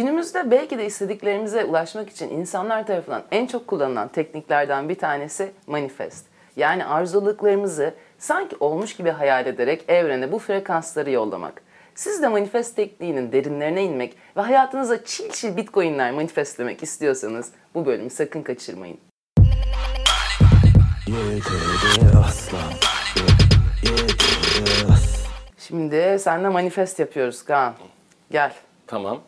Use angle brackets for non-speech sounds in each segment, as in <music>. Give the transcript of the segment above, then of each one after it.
Günümüzde belki de istediklerimize ulaşmak için insanlar tarafından en çok kullanılan tekniklerden bir tanesi manifest. Yani arzuladıklarımızı sanki olmuş gibi hayal ederek evrene bu frekansları yollamak. Siz de manifest tekniğinin derinlerine inmek ve hayatınıza çil çil bitcoinler manifestlemek istiyorsanız bu bölümü sakın kaçırmayın. Şimdi seninle manifest yapıyoruz Kaan. Gel. Tamam.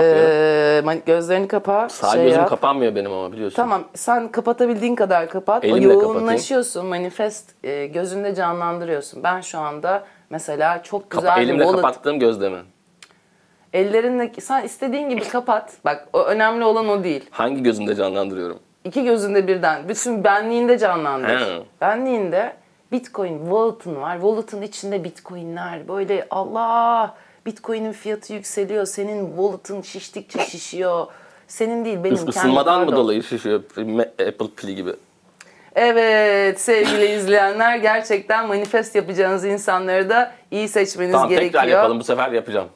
Ee, gözlerini kapa. Sağ şey gözüm yap. kapanmıyor benim ama biliyorsun. Tamam sen kapatabildiğin kadar kapat. Elimle o kapatayım. yoğunlaşıyorsun. Manifest e, gözünde canlandırıyorsun. Ben şu anda mesela çok Kapa- güzel bir elimle wallet. kapattığım gözle mi? Ellerinle sen istediğin gibi kapat. Bak o önemli olan o değil. Hangi gözümde canlandırıyorum? İki gözünde birden. Bütün benliğinde canlandır. He. Benliğinde Bitcoin wallet'ın var. Wallet'ın içinde Bitcoin'ler. Böyle Allah Bitcoin'in fiyatı yükseliyor. Senin wallet'ın şiştikçe şişiyor. Senin değil benim Isınmadan mı dolayı şişiyor Apple pili gibi? Evet sevgili izleyenler gerçekten manifest yapacağınız insanları da iyi seçmeniz Tamam gerekiyor. tekrar yapalım bu sefer yapacağım.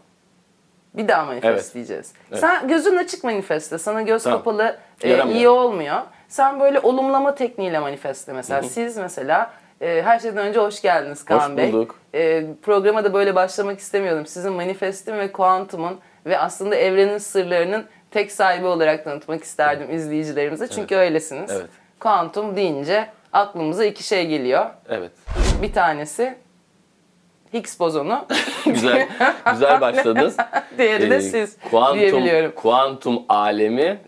Bir daha manifest Evet. diyeceğiz. Sen gözün açık manifestle. Sana göz Tamam. kapalı e, iyi olmuyor. Sen böyle olumlama tekniğiyle manifestle mesela. Siz mesela e, her şeyden önce hoş geldiniz Kaan Hoş Bey. bulduk. E, programa da böyle başlamak istemiyordum. Sizin manifestin ve kuantumun ve aslında evrenin sırlarının tek sahibi olarak tanıtmak isterdim izleyicilerimize. Çünkü öylesiniz. Evet. Kuantum deyince aklımıza iki şey geliyor. Evet. Bir tanesi Higgs bozonu, <laughs> güzel güzel başladınız. <laughs> diğeri de Ee, siz kuantum, diyebiliyorum. Kuantum alemi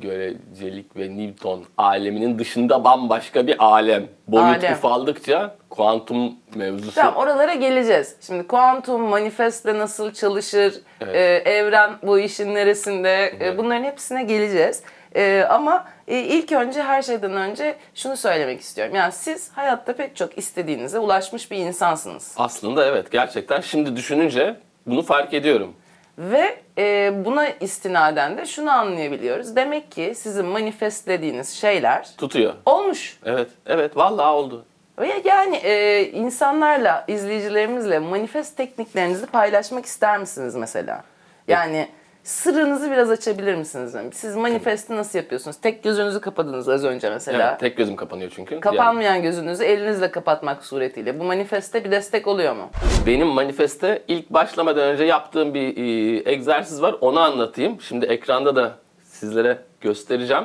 görecelik ve Newton aleminin dışında bambaşka bir alem. Boyut Alem. ufaldıkça kuantum mevzusu. Tamam oralara geleceğiz. Şimdi kuantum manifestle nasıl çalışır, Evet. e, evren bu işin neresinde e, bunların hepsine geleceğiz. E, ama e, ilk önce her şeyden önce şunu söylemek istiyorum. Yani siz hayatta pek çok istediğinize ulaşmış bir insansınız. Aslında evet gerçekten şimdi düşününce bunu fark ediyorum. Ve e, buna istinaden de şunu anlayabiliyoruz. Demek ki sizin manifestlediğiniz şeyler Tutuyor. olmuş. Evet, evet vallahi oldu. Ve yani e, insanlarla, izleyicilerimizle manifest tekniklerinizi paylaşmak ister misiniz mesela? Yani sırrınızı biraz açabilir misiniz? Siz manifesti nasıl yapıyorsunuz? Tek gözünüzü kapadınız az önce mesela. Evet, tek gözüm kapanıyor çünkü. Kapanmayan gözünüzü elinizle kapatmak suretiyle. Bu manifeste bir destek oluyor mu? Yani benim manifeste ilk başlamadan önce yaptığım bir e, egzersiz var. Onu anlatayım. Şimdi ekranda da sizlere göstereceğim.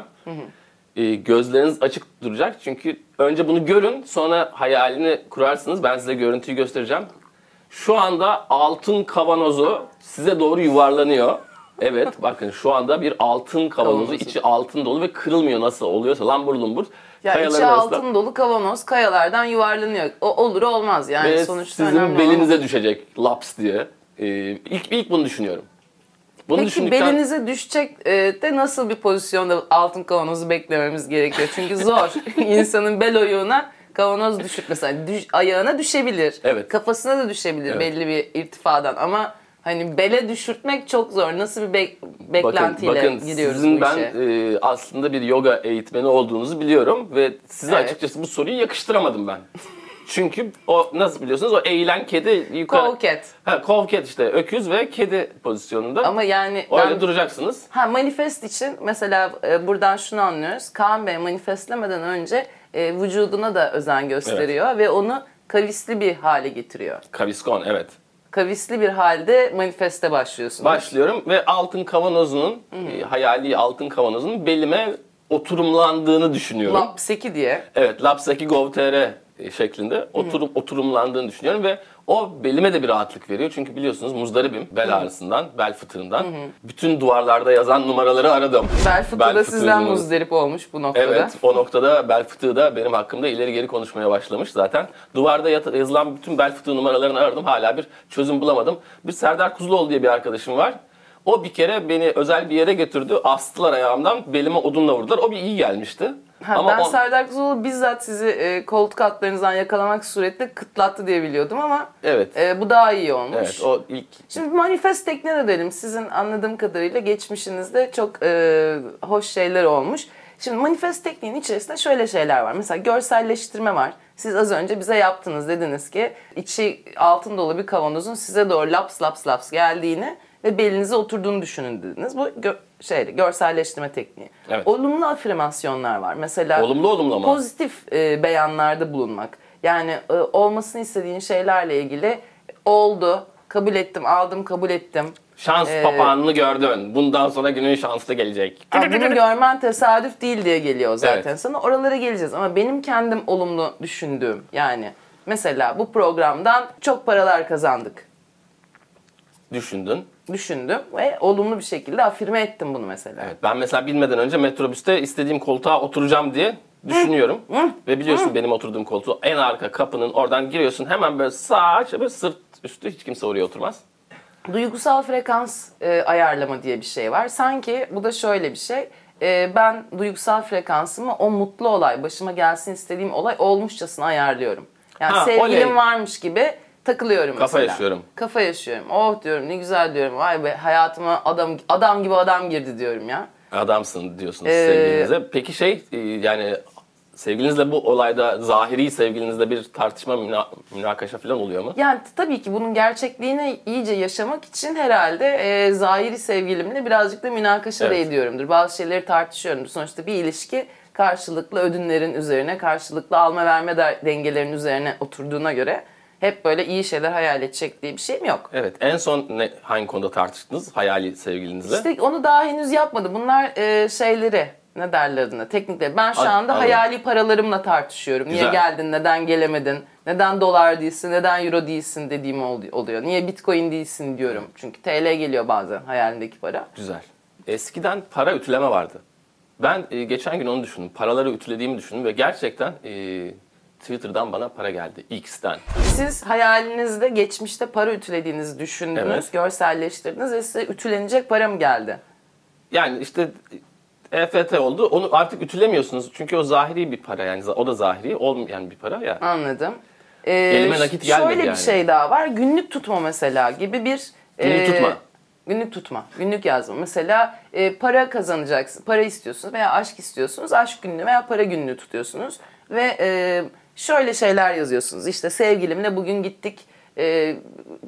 E, gözleriniz açık duracak. Çünkü önce bunu görün, sonra hayalini kurarsınız. Ben size görüntüyü göstereceğim. Şu anda altın kavanozu size doğru yuvarlanıyor. Evet <laughs> bakın şu anda bir altın kavanozu Kavanozu. içi altın dolu ve kırılmıyor nasıl oluyorsa lambur lumbur. Ya kayaların içi arasında. altın dolu kavanoz kayalardan yuvarlanıyor. O olur olmaz yani Ve sonuçta sizin önemli belinize olan- düşecek laps diye. Ee, ilk ilk bunu düşünüyorum. Bunu Peki düşündükten belinize düşecek e, de nasıl bir pozisyonda altın kavanozu beklememiz gerekiyor? Çünkü zor. <laughs> İnsanın bel oyuğuna kavanoz düşüp mesela düş- ayağına düşebilir. Evet. Kafasına da düşebilir Evet. belli bir irtifadan ama hani bele düşürtmek çok zor. Nasıl bir bakın, beklentiyle bakın gidiyoruz sizin bu ben işe? e, aslında bir yoga eğitmeni olduğunuzu biliyorum ve size Evet. açıkçası bu soruyu yakıştıramadım ben. Çünkü o nasıl biliyorsunuz o eğilen kedi yukarı... Kovket. Ha, kovket işte öküz ve kedi pozisyonunda. Ama yani Öyle ben- duracaksınız. Ha manifest için mesela e, buradan şunu anlıyoruz. Kaan Bey manifestlemeden önce e, vücuduna da özen gösteriyor ve onu kavisli bir hale getiriyor. Kaviskon evet. Kavisli bir halde manifeste başlıyorsunuz. Başlıyorum ve altın kavanozunun, e, hayali altın kavanozunun belime oturumlandığını düşünüyorum. Lapseki diye. Evet, Lapsaki Gov.tr şeklinde oturum, oturumlandığını düşünüyorum ve o belime de bir rahatlık veriyor. Çünkü biliyorsunuz muzdaribim bel ağrısından, bel fıtığından. Bütün duvarlarda yazan numaraları aradım. Bel fıtığı da sizden fıtığının- muzdarip olmuş bu noktada. Evet, o noktada bel fıtığı da benim hakkımda ileri geri konuşmaya başlamış zaten. Duvarda yat- yazılan bütün bel fıtığı numaralarını aradım. Hala bir çözüm bulamadım. Bir Serdar Kuzuloğlu diye bir arkadaşım var. O bir kere beni özel bir yere götürdü. Astılar ayağımdan. Belime odunla vurdular. O bir iyi gelmişti. Ha, ben o- Serdar Kuzuloğlu bizzat sizi e, koltuk altlarınızdan yakalamak suretiyle kıtlattı diye biliyordum ama Evet. e, bu daha iyi olmuş. Evet, o ilk Şimdi manifest tekniğe dönelim. Sizin anladığım kadarıyla geçmişinizde çok e, hoş şeyler olmuş. Şimdi manifest tekniğinin içerisinde şöyle şeyler var. Mesela görselleştirme var. Siz az önce bize yaptınız. Dediniz ki içi altın dolu bir kavanozun size doğru laps laps laps geldiğini ve belinize oturduğunu düşünün dediniz. Bu şeydi, görselleştirme tekniği. Evet. Olumlu afirmasyonlar var. Mesela Olumlu olumlu ama. pozitif e, beyanlarda bulunmak. Yani e, olmasını istediğin şeylerle ilgili oldu, kabul ettim, aldım, kabul ettim. Şans Ee, papağanını gördün. Bundan sonra günün şanslı gelecek. Ya bunu görmen tesadüf değil diye geliyor zaten Evet. sana. Oralara geleceğiz ama benim kendim olumlu düşündüğüm yani mesela bu programdan çok paralar kazandık Düşündün. Düşündüm ve olumlu bir şekilde afirme ettim bunu mesela. Evet, ben mesela bilmeden önce metrobüste istediğim koltuğa oturacağım diye düşünüyorum. Ve biliyorsun benim oturduğum koltuğu en arka kapının oradan giriyorsun hemen böyle sağ böyle sırt üstü hiç kimse oraya oturmaz. Duygusal frekans e, ayarlama diye bir şey var. Sanki bu da şöyle bir şey. E, ben duygusal frekansımı o mutlu olay, başıma gelsin istediğim olay olmuşçasına ayarlıyorum. Yani Ha, sevgilim oley. varmış gibi takılıyorum Kafa mesela. yaşıyorum. Kafa yaşıyorum. Oh diyorum ne güzel diyorum. Vay be hayatıma adam adam gibi adam girdi diyorum ya. Adamsın diyorsunuz Ee, sevgilinize. Peki şey e, yani sevgilinizle bu olayda zahiri sevgilinizle bir tartışma müna- münakaşa falan oluyor mu? Yani tabii ki bunun gerçekliğini iyice yaşamak için herhalde e, zahiri sevgilimle birazcık da münakaşa da Evet. ediyorumdur. Bazı şeyleri tartışıyorumdur. Sonuçta bir ilişki karşılıklı ödünlerin üzerine, karşılıklı alma verme de- dengelerinin üzerine oturduğuna göre hep böyle iyi şeyler hayal edecek diye bir şeyim yok. Evet. En son ne, hangi konuda tartıştınız hayali sevgilinizle? İşte onu daha henüz yapmadı. Bunlar e, şeyleri ne derler adına teknikleri. Ben şu An- anda anladım. hayali paralarımla tartışıyorum. Niye Güzel. geldin, neden gelemedin, neden dolar değilsin, neden euro değilsin dediğim ol- oluyor. Niye bitcoin değilsin diyorum. Çünkü TL geliyor bazen hayalindeki para. Güzel. Eskiden para ütüleme vardı. Ben e, geçen gün onu düşündüm. Paraları ütülediğimi düşündüm ve gerçekten e, Twitter'dan bana para geldi. X'ten. Siz hayalinizde geçmişte para ütülediğinizi düşündünüz, Evet. görselleştirdiniz ve size ütülenecek para mı geldi? Yani işte EFT oldu. Onu artık ütülemiyorsunuz. Çünkü o zahiri bir para yani. O da zahiri olmayan bir para ya. Anladım. Ee, Elime nakit gelmedi Şöyle yani. bir şey daha var. Günlük tutma mesela gibi bir... Günlük tutma. Günlük tutma. Günlük yazma. Mesela e, para kazanacaksın. Para istiyorsunuz veya aşk istiyorsunuz. Aşk günlüğü veya para günlüğü tutuyorsunuz. Ve e, şöyle şeyler yazıyorsunuz. İşte sevgilimle bugün gittik. E,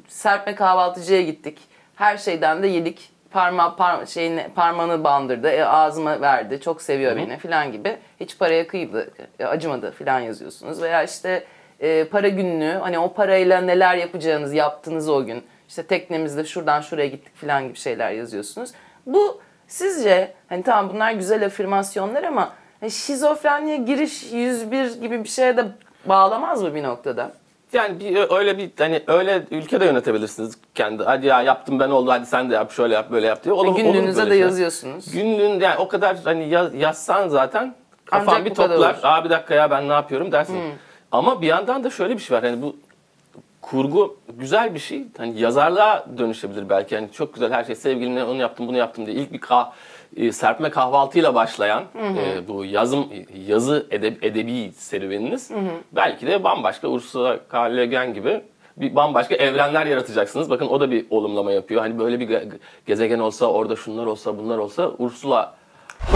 serpme kahvaltıcıya gittik. Her şeyden de yedik. Parma, par, şeyini, parmağını bandırdı. E, ağzıma verdi. Çok seviyor beni falan gibi. Hiç paraya kıydı, e, acımadı falan yazıyorsunuz. Veya işte e, para günlüğü. Hani o parayla neler yapacağınız, yaptığınız o gün. İşte teknemizde şuradan şuraya gittik falan gibi şeyler yazıyorsunuz. Bu sizce hani tamam bunlar güzel afirmasyonlar ama hani şizofreniye giriş 101 gibi bir şeye de bağlamaz mı bir noktada? Yani bir, öyle bir hani öyle ülke de yönetebilirsiniz kendi. Hadi ya yaptım ben oldu hadi sen de yap şöyle yap böyle yap diye. Olur, olur Günlüğünüze böyle de şey. yazıyorsunuz. Günlüğün yani o kadar hani yaz, yazsan zaten kafan Ancak bir toplar. olur. Aa bir dakika ya ben ne yapıyorum dersin. Ama bir yandan da şöyle bir şey var. Hani bu kurgu güzel bir şey. Hani yazarlığa dönüşebilir belki. Yani çok güzel her şey sevgilimle onu yaptım bunu yaptım diye. İlk bir kah e, serpme kahvaltıyla başlayan e, bu yazım yazı edeb- edebi serüveniniz belki de bambaşka Ursula K. Le Guin gibi bir bambaşka evrenler yaratacaksınız. Bakın o da bir olumlama yapıyor. Hani böyle bir ge- gezegen olsa, orada şunlar olsa, bunlar olsa Ursula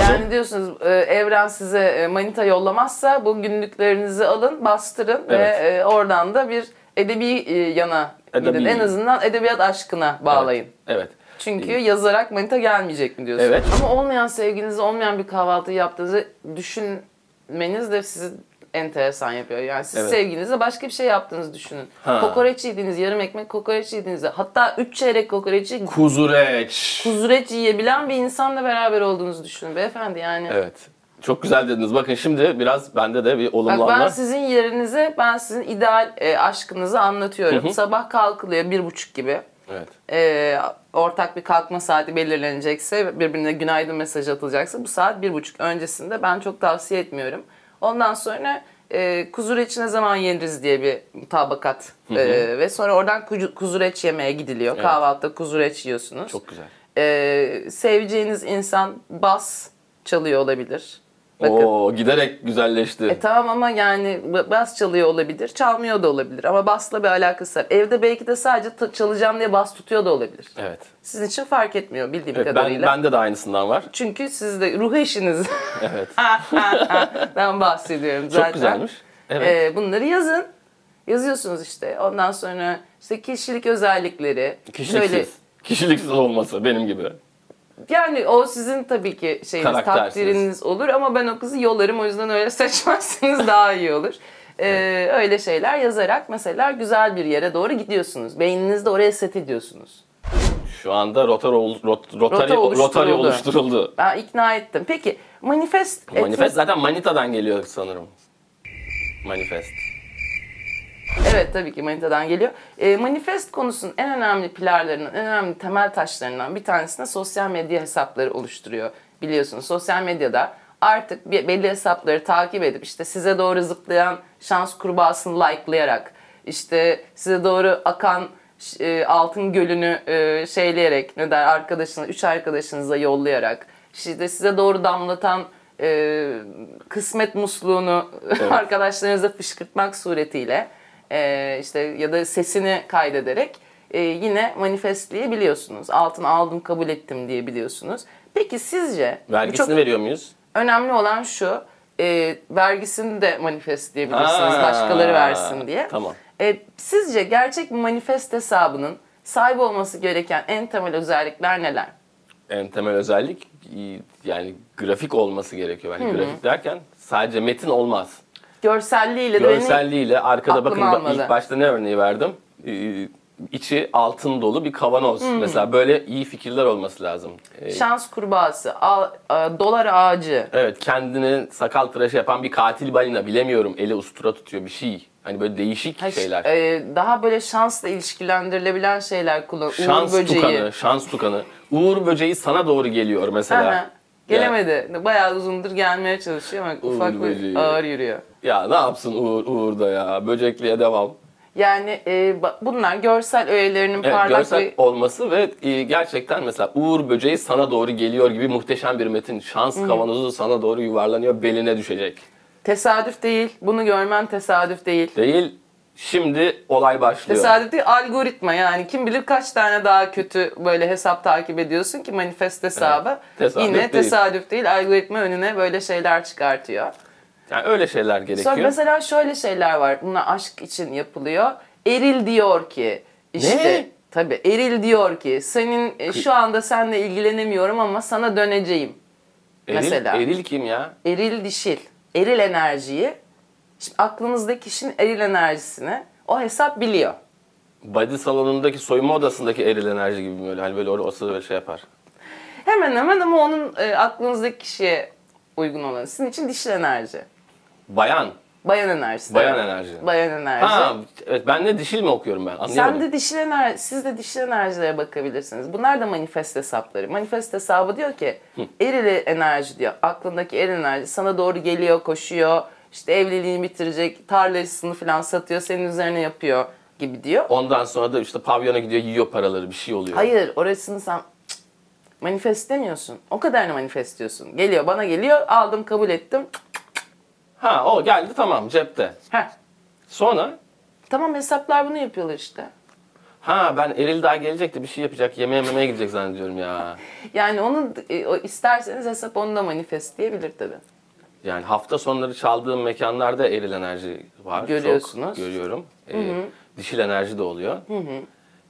Yani diyorsunuz e, evren size e, manita yollamazsa bu günlüklerinizi alın, bastırın Evet. ve e, oradan da bir edebi e, yana Edebi. gidin. En azından edebiyat aşkına bağlayın. Evet. Çünkü yazarak manita gelmeyecek mi diyorsunuz? Evet. Ama olmayan sevginizi olmayan bir kahvaltı yaptığınızı düşünmeniz de sizi enteresan yapıyor. Yani siz Evet. sevginizle başka bir şey yaptığınızı düşünün. Ha. Kokoreç yediğiniz, yarım ekmek kokoreç yediğinizde hatta üç çeyrek kokoreçi Kuzureç. kuzureç yiyebilen bir insanla beraber olduğunuzu düşünün beyefendi yani. Evet. Çok güzel dediniz. Bakın şimdi biraz bende de bir Bak ben sizin yerinize, ben sizin ideal e, aşkınızı anlatıyorum. Sabah kalkılıyor bir buçuk gibi. Evet. e, ortak bir kalkma saati belirlenecekse, birbirine günaydın mesajı atılacaksa bu saat bir buçuk öncesinde ben çok tavsiye etmiyorum. Ondan sonra e, kuzu reçi ne zaman yeniriz diye bir mutabakat E, ve sonra oradan kuzu, kuzu reç yemeye gidiliyor. Evet. Kahvaltıda kuzu reç yiyorsunuz. Çok güzel. E, seveceğiniz insan bas çalıyor olabilir. Bakın. Oo giderek güzelleşti. E tamam ama yani bas çalıyor olabilir, çalmıyor da olabilir ama basla bir alakası var. Evde belki de sadece çalacağım diye bas tutuyor da olabilir. Evet. Sizin için fark etmiyor bildiğim evet ben, kadarıyla. bende de aynısından var. Çünkü sizde ruh eşiniz. <laughs> Evet. ben bahsediyorum zaten. Çok güzelmiş. Evet. Ee, bunları yazın. Yazıyorsunuz işte. Ondan sonra işte kişilik özellikleri. Kişiliksiz. Şöyle Kişiliksiz olması benim gibi. Yani o sizin tabii ki şeyiniz, takdiriniz olur ama ben o kızı yolarım o yüzden öyle <laughs> seçmezseniz daha iyi olur. Ee, öyle şeyler yazarak mesela güzel bir yere doğru gidiyorsunuz. Beyninizde oraya set ediyorsunuz. Şu anda rotar, ol- rot, rotari, Rota oluşturuldu. rotari oluşturuldu. Ben ikna ettim. Peki manifest Manifest etmek- zaten manitadan geliyor sanırım. Manifest. Evet tabii ki manitadan geliyor. E, manifest konusunun en önemli pilarlarının, en önemli temel taşlarından bir tanesinde sosyal medya hesapları oluşturuyor. Biliyorsunuz sosyal medyada artık belli hesapları takip edip işte size doğru zıplayan şans kurbağasını likelayarak işte size doğru akan e, altın gölünü e, şeyleyerek ne der arkadaşınız, üç arkadaşınıza yollayarak işte size doğru damlatan e, kısmet musluğunu <laughs> arkadaşlarınıza fışkırtmak suretiyle e, işte ya da sesini kaydederek e, yine manifestleyebiliyorsunuz. Altın aldım kabul ettim diye biliyorsunuz. Peki sizce Vergisini çok veriyor muyuz? önemli olan şu e, vergisini de manifestleyebilirsiniz Aa, başkaları versin diye. tamam. E, sizce gerçek bir manifest hesabının sahip olması gereken en temel özellikler neler? En temel özellik yani grafik olması gerekiyor. Yani grafik derken sadece metin olmaz. Görselliğiyle de Görselliğiyle arkada bakın bak- almadı. ilk başta ne örneği verdim? Ee, içi altın dolu bir kavanoz. Mesela böyle iyi fikirler olması lazım. Ee, şans kurbağası, a- a- dolar ağacı, evet kendini sakal tıraşı yapan bir katil balina bilemiyorum. Eli ustura tutuyor bir şey. Hani böyle değişik Ha, şeyler. e, daha böyle şansla ilişkilendirilebilen şeyler kullan. şans Uğur böceği. tukanı, şans tukanı. Uğur böceği sana doğru geliyor mesela. Aha, Gelemedi. Bayağı uzundur gelmeye çalışıyor ama ufak bir böceği. ağır yürüyor. Ya ne yapsın Uğur, Uğur da ya. Böcekliğe devam. Yani e, bunlar görsel öğelerinin Evet, parlak görsel ve olması ve e, gerçekten mesela Uğur böceği sana doğru geliyor gibi muhteşem bir metin. Şans kavanozu sana doğru yuvarlanıyor, beline düşecek. tesadüf değil. Bunu görmen tesadüf değil. Değil, şimdi olay başlıyor. Tesadüf değil, algoritma yani kim bilir kaç tane daha kötü böyle hesap takip ediyorsun ki manifest hesabı. tesadüf Yine değil. tesadüf değil, algoritma önüne böyle şeyler çıkartıyor. Yani öyle şeyler gerekiyor. Sonra mesela şöyle şeyler var. Bunlar aşk için yapılıyor. Eril diyor ki işte Ne? tabii Eril diyor ki senin e, şu anda seninle ilgilenemiyorum ama sana döneceğim. eril, mesela. Eril kim ya? Eril dişil. Eril enerjiyi şimdi aklınızdaki kişinin eril enerjisini o hesap biliyor. Body salonundaki soyunma odasındaki eril enerji gibi böyle. Hani böyle orası böyle şey yapar. Hemen hemen ama onun e, aklınızdaki kişiye uygun olanı. Sizin için dişil enerji. Bayan. Bayan enerjisi. Bayan evet. enerji. Bayan enerji. Ha, evet ben de dişil mi okuyorum ben? Anlayamadım. Sen de dişil enerji, siz de dişil enerjilere bakabilirsiniz. Bunlar da manifest hesapları. Manifest hesabı diyor ki eril enerji diyor. Aklındaki eril enerji sana doğru geliyor, koşuyor. İşte evliliğini bitirecek, tarlasını falan satıyor, senin üzerine yapıyor gibi diyor. Ondan sonra da işte pavyona gidiyor, yiyor paraları, bir şey oluyor. Hayır, orasını sen cık, manifest demiyorsun. O kadarını manifest diyorsun. Geliyor, bana geliyor, aldım, kabul ettim. Ha o geldi tamam cepte. Heh. Sonra Tamam hesaplar bunu yapıyorlar işte. ha ben Eril daha gelecekti bir şey yapacak, yemeğe memeye gidecek zannediyorum ya. <laughs> Yani onu e, isterseniz hesap onu da manifest diyebilir tabii. Yani hafta sonları çaldığım mekanlarda eril enerji var. Görüyorsunuz. Çok görüyorum. Ee, dişil enerji de oluyor.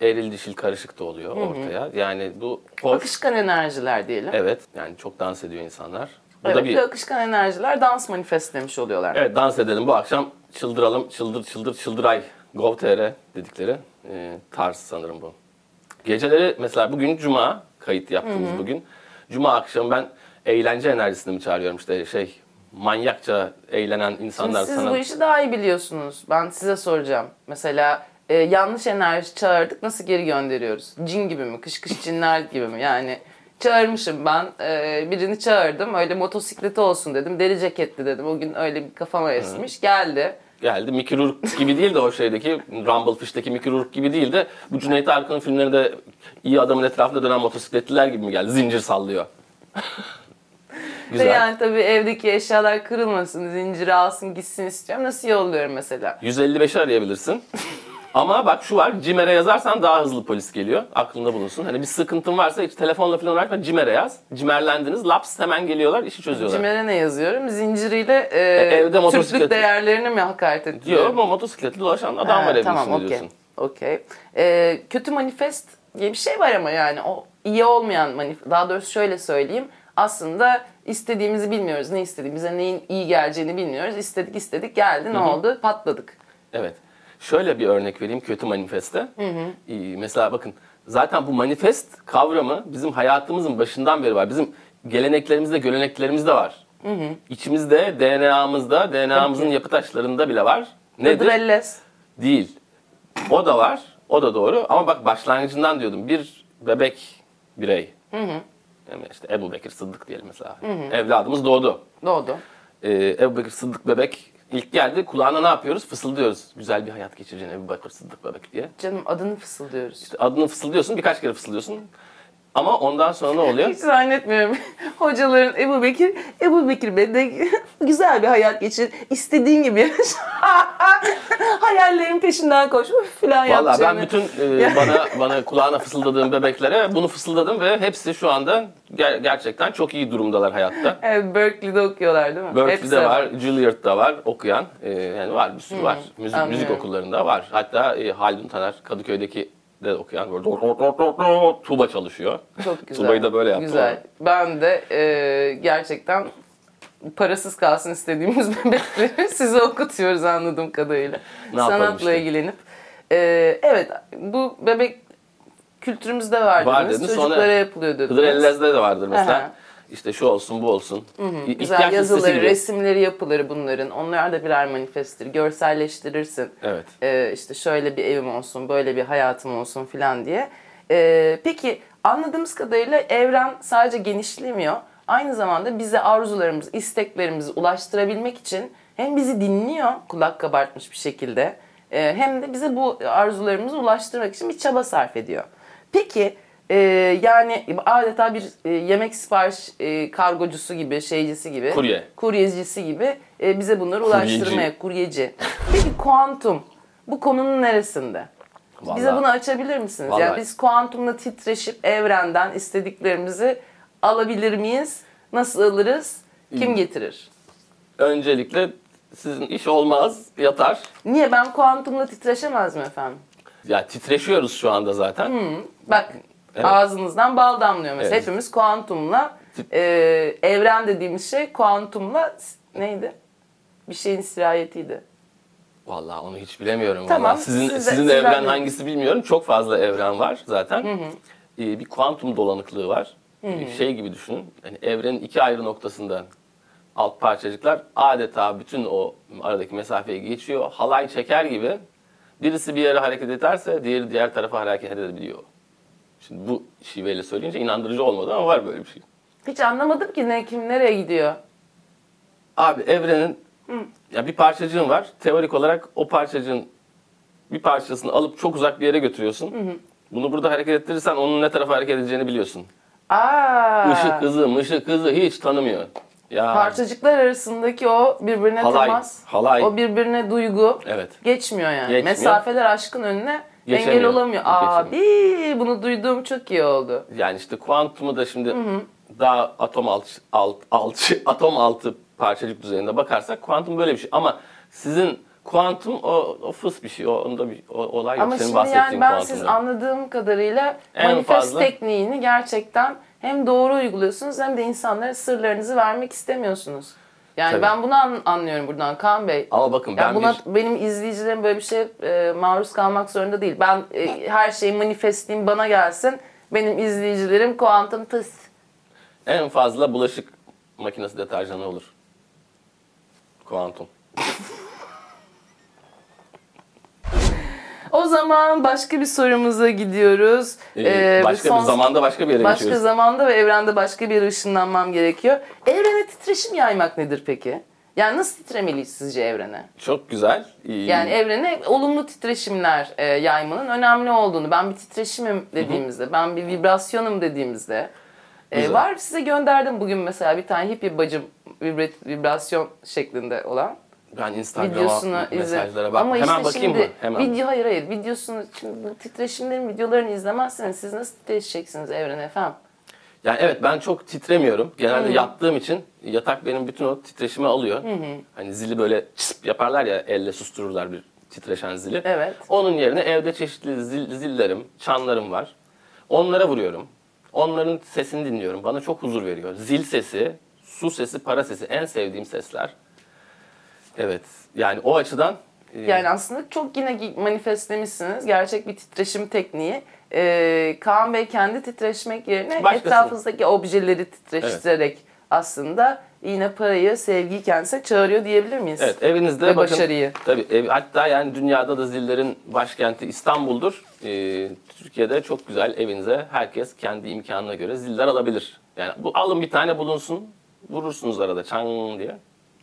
Eril dişil karışık da oluyor ortaya. Yani bu hoş. Akışkan enerjiler diyelim. Evet. Yani çok dans ediyor insanlar. Bu Evet, da bir akışkan enerjiler dans manifestlemiş oluyorlar. Evet dans edelim bu akşam çıldıralım çıldır çıldır çıldıray Gov.tr dedikleri e, tarz sanırım bu. Geceleri mesela bugün cuma kayıt yaptığımız bugün. Cuma akşamı ben eğlence enerjisini mi çağırıyorum işte şey manyakça eğlenen Şimdi insanlar siz sana. bu işi daha iyi biliyorsunuz. Ben size soracağım. Mesela e, yanlış enerji çağırdık nasıl geri gönderiyoruz? Cin gibi mi? Kış kış cinler gibi mi? Yani çağırmışım ben. e, birini çağırdım. Öyle motosikleti olsun dedim. Deri ceketli dedim. O gün öyle bir kafama esmiş. Geldi. Geldi Mickey Rourke gibi değil de o şeydeki Rumblefish'teki Mickey Rourke gibi değil de bu Cüneyt Arkın'ın filmlerinde iyi adamın etrafında dönen motosikletliler gibi mi geldi? Zincir sallıyor. Ve Güzel. yani tabii evdeki eşyalar kırılmasın, zinciri alsın gitsin istiyorum. Nasıl yolluyorum mesela? 155'i arayabilirsin. <laughs> Ama bak şu var, CİMER'e yazarsan daha hızlı polis geliyor. Aklında bulunsun. Hani bir sıkıntın varsa hiç telefonla falan uğraşma, CİMER'e yaz. CİMER'lendiniz, laps hemen geliyorlar, işi çözüyorlar. Cimere ne yazıyorum? Zinciriyle e, evde motosiklet- Türklük değerlerini mi hakaret ediyorum? Diyor ama motosikletli dolaşan adam var evin tamam, okey. diyorsun. Okey. Ee, kötü manifest diye bir şey var ama yani o iyi olmayan manifest. Daha doğrusu şöyle söyleyeyim. Aslında istediğimizi bilmiyoruz. Ne istediğimize neyin iyi geleceğini bilmiyoruz. İstedik istedik geldi ne oldu? Patladık. Evet. Şöyle bir örnek vereyim kötü manifeste. Ee, Mesela bakın zaten bu manifest kavramı bizim hayatımızın başından beri var. Bizim geleneklerimizde, göreneklerimizde var. İçimizde, DNA'mızda, DNA'mızın yapı taşlarında bile var. Nedir? Hıdrellez. Değil. O da var. O da doğru. Ama bak başlangıcından diyordum. Bir bebek birey. Yani işte Ebu Bekir Sıddık diyelim mesela. Evladımız doğdu. Doğdu. Ee, Ebu Bekir Sıddık bebek ilk geldi. Kulağına ne yapıyoruz? Fısıldıyoruz. Güzel bir hayat geçireceksin Ebu Bekir Sıddık bebek diye. Canım adını fısıldıyoruz. İşte adını fısıldıyorsun. Birkaç kere fısıldıyorsun. Ama ondan sonra ne oluyor? Hiç zannetmiyorum. <laughs> Hocaların Ebu Bekir, Ebu Bekir Bey <laughs> güzel bir hayat geçir. İstediğin gibi yaşa. <laughs> Hayallerin peşinden koş falan Valla ben yapacağını. bütün e, bana bana kulağına fısıldadığım bebeklere bunu fısıldadım ve hepsi şu anda ger- gerçekten çok iyi durumdalar hayatta. Evet, Berkeley'de okuyorlar değil mi? Hepsi Berkeley'de var, Juilliard'da var okuyan. e, yani var bir sürü var. Müzik, müzik okullarında var. Hatta e, Haldun Taner Kadıköy'deki de okuyan böyle dor- dor- dor- dor- dor- tuba çalışıyor. Çok güzel. Tubayı da böyle yaptı. Güzel. Ben de e, gerçekten parasız kalsın istediğimiz <laughs> bebekleri size okutuyoruz anladığım kadarıyla. Ne Sanatla işte. ilgilenip. E, evet bu bebek kültürümüzde var, Var dediniz. dedin, Çocuklara sonra yapılıyor dediniz. Hıdrellez'de de vardır mesela. Aha. İşte şu olsun bu olsun. İ- Güzel ihtiyaç listesi yazıları, resimleri yapılır bunların. Onlar da birer manifesttir. Görselleştirirsin. Evet. Ee, işte şöyle bir evim olsun, böyle bir hayatım olsun filan diye. Ee, peki anladığımız kadarıyla evren sadece genişlemiyor. Aynı zamanda bize arzularımızı, isteklerimizi ulaştırabilmek için hem bizi dinliyor kulak kabartmış bir şekilde e, hem de bize bu arzularımızı ulaştırmak için bir çaba sarf ediyor. Peki e, yani adeta bir e, yemek sipariş e, kargocusu gibi, şeycisi gibi, Kurye. kuryecisi gibi e, bize bunları Kuryeci. ulaştırmaya, kuryeci. Peki kuantum bu konunun neresinde? Bize Vallahi- bunu açabilir misiniz? Vallahi- Yani biz kuantumla titreşip evrenden istediklerimizi alabilir miyiz? Nasıl alırız? Kim getirir? Öncelikle sizin iş olmaz, yatar. Niye ben kuantumla titreşemez mi efendim? Ya titreşiyoruz şu anda zaten. Bak Evet. ağzınızdan bal damlıyor mesela. Evet. Hepimiz kuantumla e, evren dediğimiz şey kuantumla neydi? Bir şeyin sirayetiydi. Vallahi onu hiç bilemiyorum. Tamam, Vallahi Sizin, siz de- sizin siz evren de- hangisi bilmiyorum. Çok fazla evren var zaten. Ee, bir kuantum dolanıklığı var. Ee, Şey gibi düşünün. Yani evrenin iki ayrı noktasından alt parçacıklar adeta bütün o aradaki mesafeyi geçiyor. Halay çeker gibi birisi bir yere hareket ederse diğeri diğer tarafa hareket edebiliyor. Şimdi bu şiveyle söyleyince inandırıcı olmadı ama var böyle bir şey. Hiç anlamadım ki ne kim nereye gidiyor. Abi evrenin ya bir parçacığın var. Teorik olarak o parçacığın bir parçasını alıp çok uzak bir yere götürüyorsun. Bunu burada hareket ettirirsen onun ne tarafa hareket edeceğini biliyorsun. Aa, Işık hızı, mışık hızı hiç tanımıyor. Ya parçacıklar arasındaki o birbirine Halay, temas, halay. o birbirine duygu Evet. geçmiyor yani. Geçmiyor. Mesafeler aşkın önüne engel Geçemiyor. olamıyor. Abi bunu duyduğum çok iyi oldu. yani işte kuantumu da şimdi daha atom altı, alt, altı, <laughs> atom altı parçacık düzeyinde bakarsak kuantum böyle bir şey. Ama sizin kuantum o, o fıs bir şey. O, onda bir o, olay yok. Ama Senin şimdi bahsettiğin yani ben kuantumda. siz anladığım kadarıyla En manifest fazla- tekniğini gerçekten hem doğru uyguluyorsunuz hem de insanlara sırlarınızı vermek istemiyorsunuz. Yani Tabii. ben bunu an- anlıyorum buradan Kaan Bey. Ama bakın Ya ben buna bir... benim izleyicilerim böyle bir şey e, maruz kalmak zorunda değil. Ben e, her şeyi manifestleyeyim bana gelsin. Benim izleyicilerim kuantum tıs. En fazla bulaşık makinesi deterjanı olur. Kuantum. <laughs> O zaman başka bir sorumuza gidiyoruz. Ee, Ee, başka son- bir zamanda başka bir yere Başka geçiyoruz. zamanda ve evrende başka bir yere ışınlanmam gerekiyor. Evrene titreşim yaymak nedir peki? Yani nasıl titremeliyiz sizce evrene? Çok güzel. Ee, Yani evrene olumlu titreşimler e, yaymanın önemli olduğunu, ben bir titreşimim dediğimizde, ben bir vibrasyonum dediğimizde e, var size gönderdim bugün mesela bir tane hippie bacım vibrasyon şeklinde olan ben Instagram'a videosunu izle. mesajlara bak. Ama Hemen işte bakayım şimdi mı? Hemen. video hayır hayır videosunu şimdi bu titreşimlerin videolarını izlemezseniz siz nasıl titreşeceksiniz evrene efendim? Yani evet ben çok titremiyorum. Genelde yattığım için yatak benim bütün o titreşimi alıyor. Hani zili böyle çısp yaparlar ya elle sustururlar bir titreşen zili. Evet. Onun yerine evde çeşitli zil, zillerim, çanlarım var. Onlara vuruyorum. Onların sesini dinliyorum. Bana çok huzur veriyor. Zil sesi, su sesi, para sesi en sevdiğim sesler. Evet. Yani o açıdan e, Yani aslında çok yine manifestlemişsiniz. Gerçek bir titreşim tekniği. Ee, Kaan Bey kendi titreşmek yerine Başkasını. etrafınızdaki objeleri titreştirerek aslında yine parayı, sevgiyi kendisine çağırıyor diyebilir miyiz? Evet evinizde Ve bakın. başarıyı. Tabii ev, hatta yani dünyada da zillerin başkenti İstanbul'dur. Ee, Türkiye'de çok güzel evinize herkes kendi imkanına göre ziller alabilir. Yani bu alın bir tane bulunsun vurursunuz arada çang diye.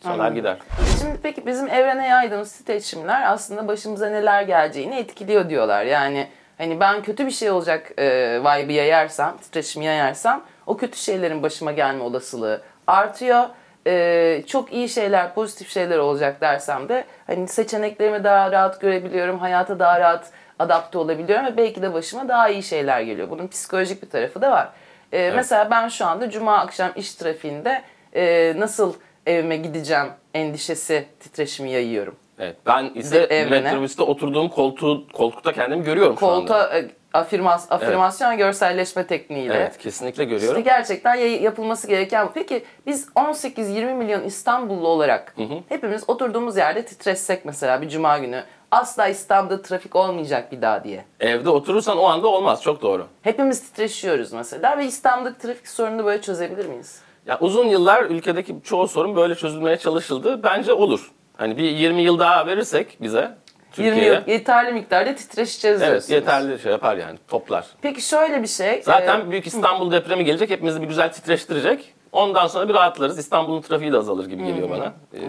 Sonra gider. Şimdi peki bizim evrene yaydığımız titreşimler aslında başımıza neler geleceğini etkiliyor diyorlar. Yani hani ben kötü bir şey olacak e, vibe'ı yayarsam, titreşimi yayarsam o kötü şeylerin başıma gelme olasılığı artıyor. E, çok iyi şeyler, pozitif şeyler olacak dersem de hani seçeneklerimi daha rahat görebiliyorum, hayata daha rahat adapte olabiliyorum ve belki de başıma daha iyi şeyler geliyor. Bunun psikolojik bir tarafı da var. E, Mesela ben şu anda cuma akşam iş trafiğinde e, nasıl evime gideceğim endişesi titreşimi yayıyorum. Evet, ben ise Evrene. metrobüste oturduğum koltuğu, koltukta kendimi görüyorum şu anda. Koltuğa e, afirmas, afirmasyon görselleşme tekniğiyle. Evet kesinlikle görüyorum. İşte gerçekten yapılması gereken bu. Peki biz 18-20 milyon İstanbullu olarak hepimiz oturduğumuz yerde titreşsek mesela bir cuma günü asla İstanbul'da trafik olmayacak bir daha diye. Evde oturursan o anda olmaz çok doğru. Hepimiz titreşiyoruz mesela ve İstanbul'daki trafik sorununu böyle çözebilir miyiz? Ya uzun yıllar ülkedeki çoğu sorun böyle çözülmeye çalışıldı. Bence olur. Hani bir 20 yıl daha verirsek bize 20 Türkiye'ye. yıl yeterli miktarda titreşeceğiz Evet diyorsunuz. yeterli şey yapar yani toplar. Peki şöyle bir şey. Zaten e, büyük İstanbul depremi gelecek. Hepimizi bir güzel titreştirecek. Ondan sonra bir rahatlarız. İstanbul'un trafiği de azalır gibi geliyor bana. Ee,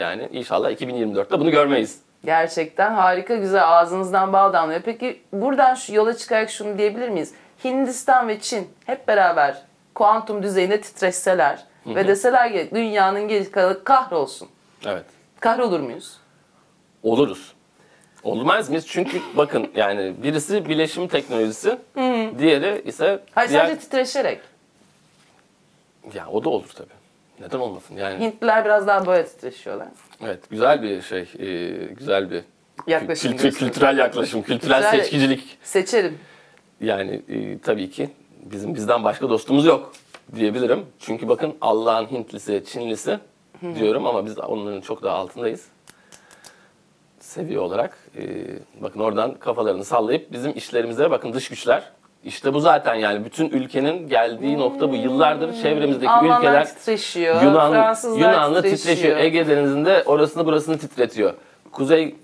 Yani inşallah 2024'te bunu görmeyiz. Gerçekten harika güzel ağzınızdan bal damlıyor. Peki buradan şu yola çıkarak şunu diyebilir miyiz? Hindistan ve Çin hep beraber kuantum düzeyinde titreşseler ve deseler ki dünyanın geri kalanı kahrolsun. Evet. Kahrolur muyuz? Oluruz. Olmaz mıyız? Çünkü <laughs> bakın yani birisi bileşim teknolojisi, diğeri ise Hayır diğer... sadece titreşerek. Ya o da olur tabii. Neden olmasın? Yani Hintliler biraz daha böyle titreşiyorlar. evet güzel bir şey, e, güzel bir Yaklaşım kültür, kültürel yaklaşım, kültürel Güzel. seçkicilik. Seçerim. Yani e, tabii ki bizim bizden başka dostumuz yok diyebilirim. Çünkü bakın Allah'ın Hintlisi, Çinlisi diyorum ama biz onların çok daha altındayız. Seviye olarak. E, bakın oradan kafalarını sallayıp bizim işlerimize bakın dış güçler. İşte bu zaten yani bütün ülkenin geldiği nokta bu. Yıllardır çevremizdeki Almanlar ülkeler titreşiyor. Yunan, Fransızlar Yunanlı titreşiyor. titreşiyor. Ege Denizi'nde orasını burasını titretiyor. Kuzey,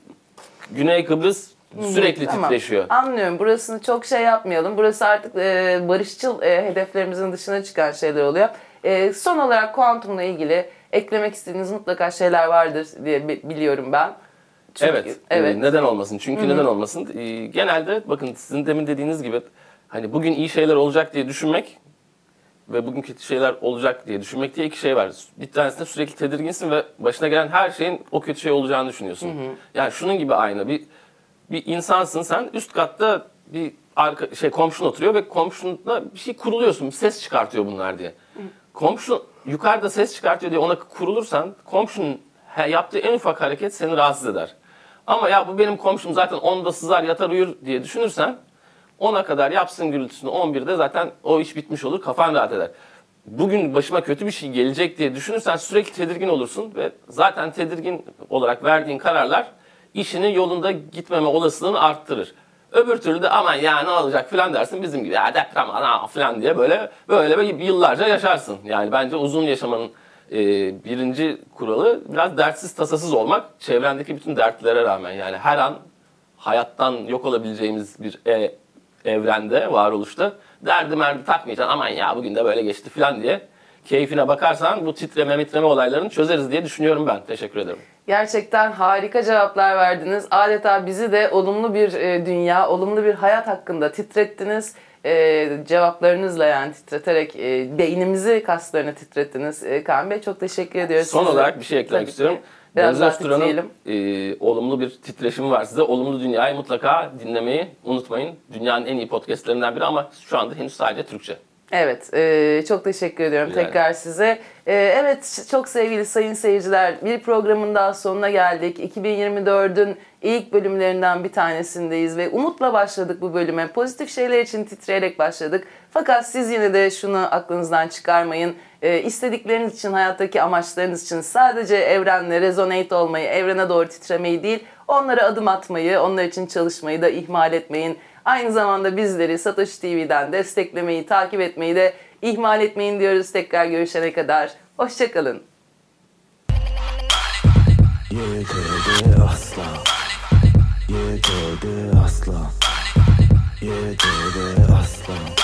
Güney Kıbrıs sürekli Tamam. titreşiyor. Anlıyorum. Burasını çok şey yapmayalım. Burası artık e, barışçıl e, hedeflerimizin dışına çıkan şeyler oluyor. E, son olarak kuantumla ilgili eklemek istediğiniz mutlaka şeyler vardır diye bi- biliyorum ben. Çünkü- Evet. Evet. e, neden olmasın? Çünkü neden olmasın? E, genelde bakın sizin demin dediğiniz gibi hani bugün iyi şeyler olacak diye düşünmek ve bugün kötü şeyler olacak diye düşünmek diye iki şey var. Bir tanesinde sürekli tedirginsin ve başına gelen her şeyin o kötü şey olacağını düşünüyorsun. Yani şunun gibi aynı bir bir insansın sen üst katta bir arka, şey komşun oturuyor ve komşunla bir şey kuruluyorsun. Bir ses çıkartıyor bunlar diye. Komşu yukarıda ses çıkartıyor diye ona kurulursan komşunun yaptığı en ufak hareket seni rahatsız eder. Ama ya bu benim komşum zaten 10'da sızar yatar uyur diye düşünürsen 10'a kadar yapsın gürültüsünü 11'de zaten o iş bitmiş olur kafan rahat eder. Bugün başıma kötü bir şey gelecek diye düşünürsen sürekli tedirgin olursun ve zaten tedirgin olarak verdiğin kararlar işinin yolunda gitmeme olasılığını arttırır. Öbür türlü de aman ya ne olacak filan dersin bizim gibi ya deprem ana filan diye böyle böyle yıllarca yaşarsın. Yani bence uzun yaşamanın e, birinci kuralı biraz dertsiz tasasız olmak çevrendeki bütün dertlere rağmen yani her an hayattan yok olabileceğimiz bir e, evrende, varoluşta derdi merdi takmayacaksın. Aman ya bugün de böyle geçti falan diye keyfine bakarsan bu titreme mitreme olaylarını çözeriz diye düşünüyorum ben. Teşekkür ederim. Gerçekten harika cevaplar verdiniz. Adeta bizi de olumlu bir e, dünya, olumlu bir hayat hakkında titrettiniz. E, cevaplarınızla yani titreterek e, beynimizi kaslarını titrettiniz. E, Kaan Bey çok teşekkür ediyoruz. Son size. olarak bir şey eklemek Tabii istiyorum. Biraz Deniz Özturan'ın e, olumlu bir titreşimi var size. Olumlu Dünya'yı mutlaka dinlemeyi unutmayın. Dünyanın en iyi podcastlerinden biri ama şu anda henüz sadece Türkçe. Evet, e, çok teşekkür ediyorum Rica tekrar size. E, evet, çok sevgili sayın seyirciler, bir programın daha sonuna geldik. 2024'ün ilk bölümlerinden bir tanesindeyiz ve umutla başladık bu bölüme. Pozitif şeyler için titreyerek başladık. Fakat siz yine de şunu aklınızdan çıkarmayın. E, istedikleriniz için, hayattaki amaçlarınız için sadece evrenle rezonate olmayı, evrene doğru titremeyi değil, onlara adım atmayı, onlar için çalışmayı da ihmal etmeyin. Aynı zamanda bizleri Satış TV'den desteklemeyi, takip etmeyi de ihmal etmeyin diyoruz. Tekrar görüşene kadar hoşçakalın. Yedi asla Yedi asla Yedi asla